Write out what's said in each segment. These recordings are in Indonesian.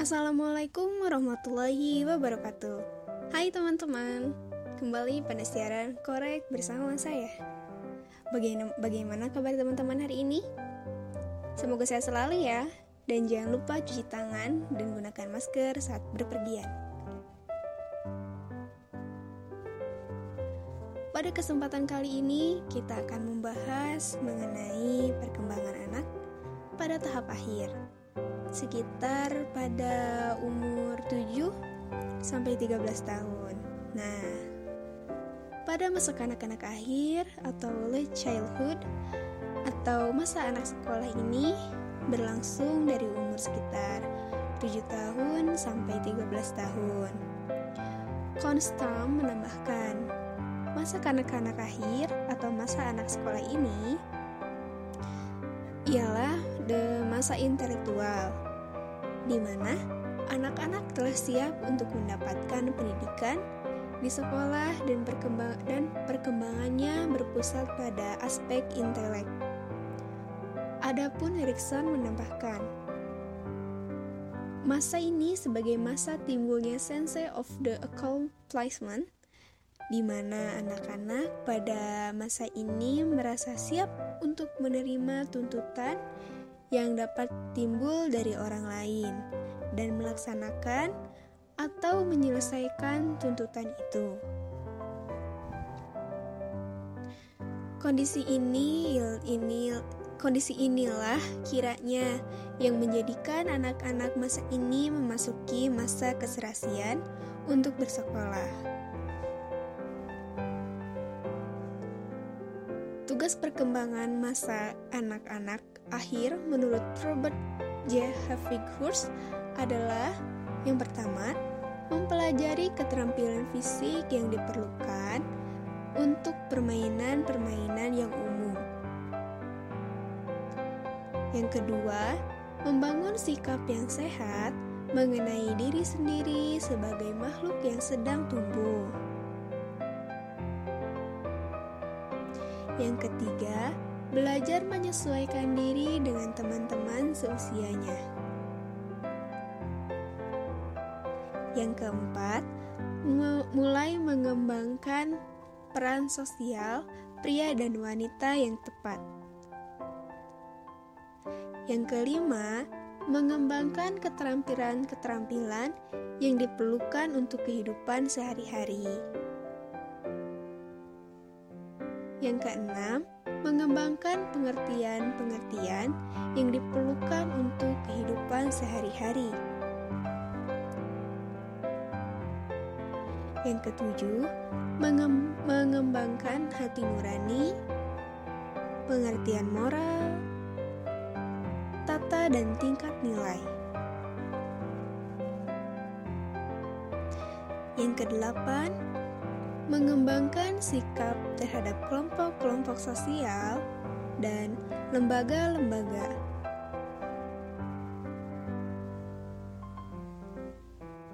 Assalamualaikum warahmatullahi wabarakatuh. Hai teman-teman Kembali pada siaran Korek bersama saya. Bagaimana, kabar teman-teman hari ini? Semoga sehat selalu ya Dan jangan lupa cuci tangan dan gunakan masker saat berpergian. Pada kesempatan kali ini kita akan membahas mengenai perkembangan anak pada tahap akhir sekitar pada umur 7 sampai 13 tahun. Nah, pada masa kanak-kanak akhir atau late childhood atau masa anak sekolah ini berlangsung dari umur sekitar 7 tahun sampai 13 tahun. Konstam menambahkan, masa kanak-kanak akhir atau masa anak sekolah ini ialah the masa intelektual, di mana anak-anak telah siap untuk mendapatkan pendidikan di sekolah dan, perkembang dan perkembangannya berpusat pada aspek intelek. Adapun Erikson menambahkan, masa ini sebagai masa timbulnya sense of the accomplishment di mana anak-anak pada masa ini merasa siap untuk menerima tuntutan yang dapat timbul dari orang lain dan melaksanakan atau menyelesaikan tuntutan itu. Kondisi ini ini kondisi inilah kiranya yang menjadikan anak-anak masa ini memasuki masa keserasian untuk bersekolah. Tugas perkembangan masa anak-anak akhir menurut Robert J. Havighurst adalah yang pertama, mempelajari keterampilan fisik yang diperlukan untuk permainan-permainan yang umum. Yang kedua, membangun sikap yang sehat mengenai diri sendiri sebagai makhluk yang sedang tumbuh. Yang ketiga, belajar menyesuaikan diri dengan teman-teman seusianya. Yang keempat, mulai mengembangkan peran sosial pria dan wanita yang tepat. Yang kelima, mengembangkan keterampilan-keterampilan yang diperlukan untuk kehidupan sehari-hari. Yang keenam, mengembangkan pengertian-pengertian yang diperlukan untuk kehidupan sehari-hari. Yang ketujuh, mengem mengembangkan hati nurani, pengertian moral, tata dan tingkat nilai. Yang kedelapan, mengembangkan sikap terhadap kelompok-kelompok sosial dan lembaga-lembaga.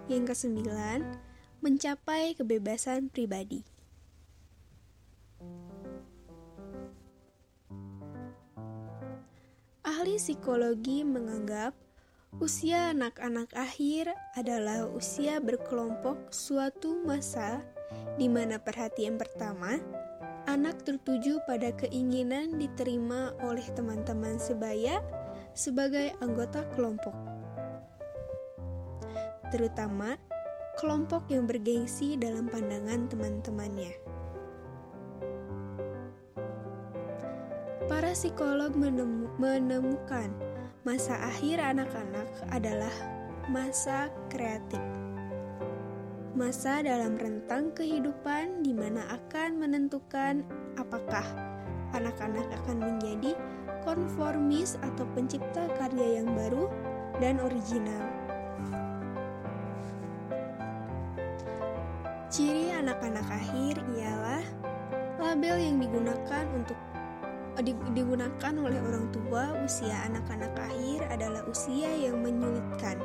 Yang kesembilan, mencapai kebebasan pribadi. Ahli psikologi menganggap usia anak-anak akhir adalah usia berkelompok suatu masa di mana perhatian pertama anak tertuju pada keinginan diterima oleh teman-teman sebaya sebagai anggota kelompok, terutama kelompok yang bergengsi dalam pandangan teman-temannya. Para psikolog menemukan masa akhir anak-anak adalah masa kreatif masa dalam rentang kehidupan di mana akan menentukan apakah anak-anak akan menjadi konformis atau pencipta karya yang baru dan original. Ciri anak-anak akhir ialah label yang digunakan untuk digunakan oleh orang tua usia anak-anak akhir adalah usia yang menyulitkan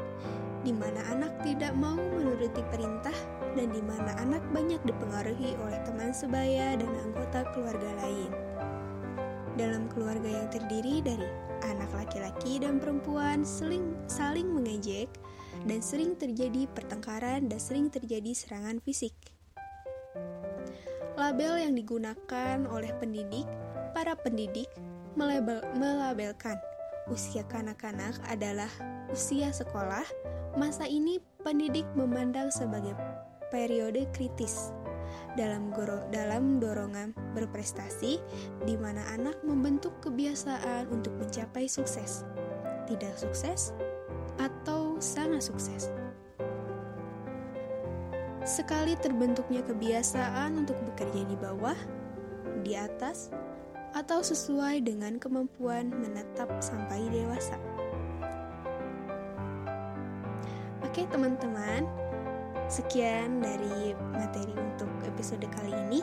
di mana anak tidak mau menuruti perintah dan di mana anak banyak dipengaruhi oleh teman sebaya dan anggota keluarga lain. Dalam keluarga yang terdiri dari anak laki-laki dan perempuan saling, saling mengejek dan sering terjadi pertengkaran dan sering terjadi serangan fisik. Label yang digunakan oleh pendidik, para pendidik melabel, melabelkan usia kanak-kanak adalah usia sekolah. Masa ini pendidik memandang sebagai periode kritis dalam goro, dalam dorongan berprestasi di mana anak membentuk kebiasaan untuk mencapai sukses, tidak sukses, atau sangat sukses. Sekali terbentuknya kebiasaan untuk bekerja di bawah, di atas, atau sesuai dengan kemampuan menetap sampai dewasa. Oke, teman-teman, Sekian dari materi untuk episode kali ini.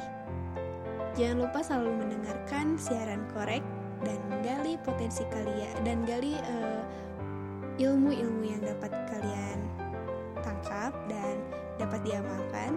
Jangan lupa selalu mendengarkan siaran korek dan gali potensi kalian dan gali eh, ilmu-ilmu yang dapat kalian tangkap dan dapat diamalkan.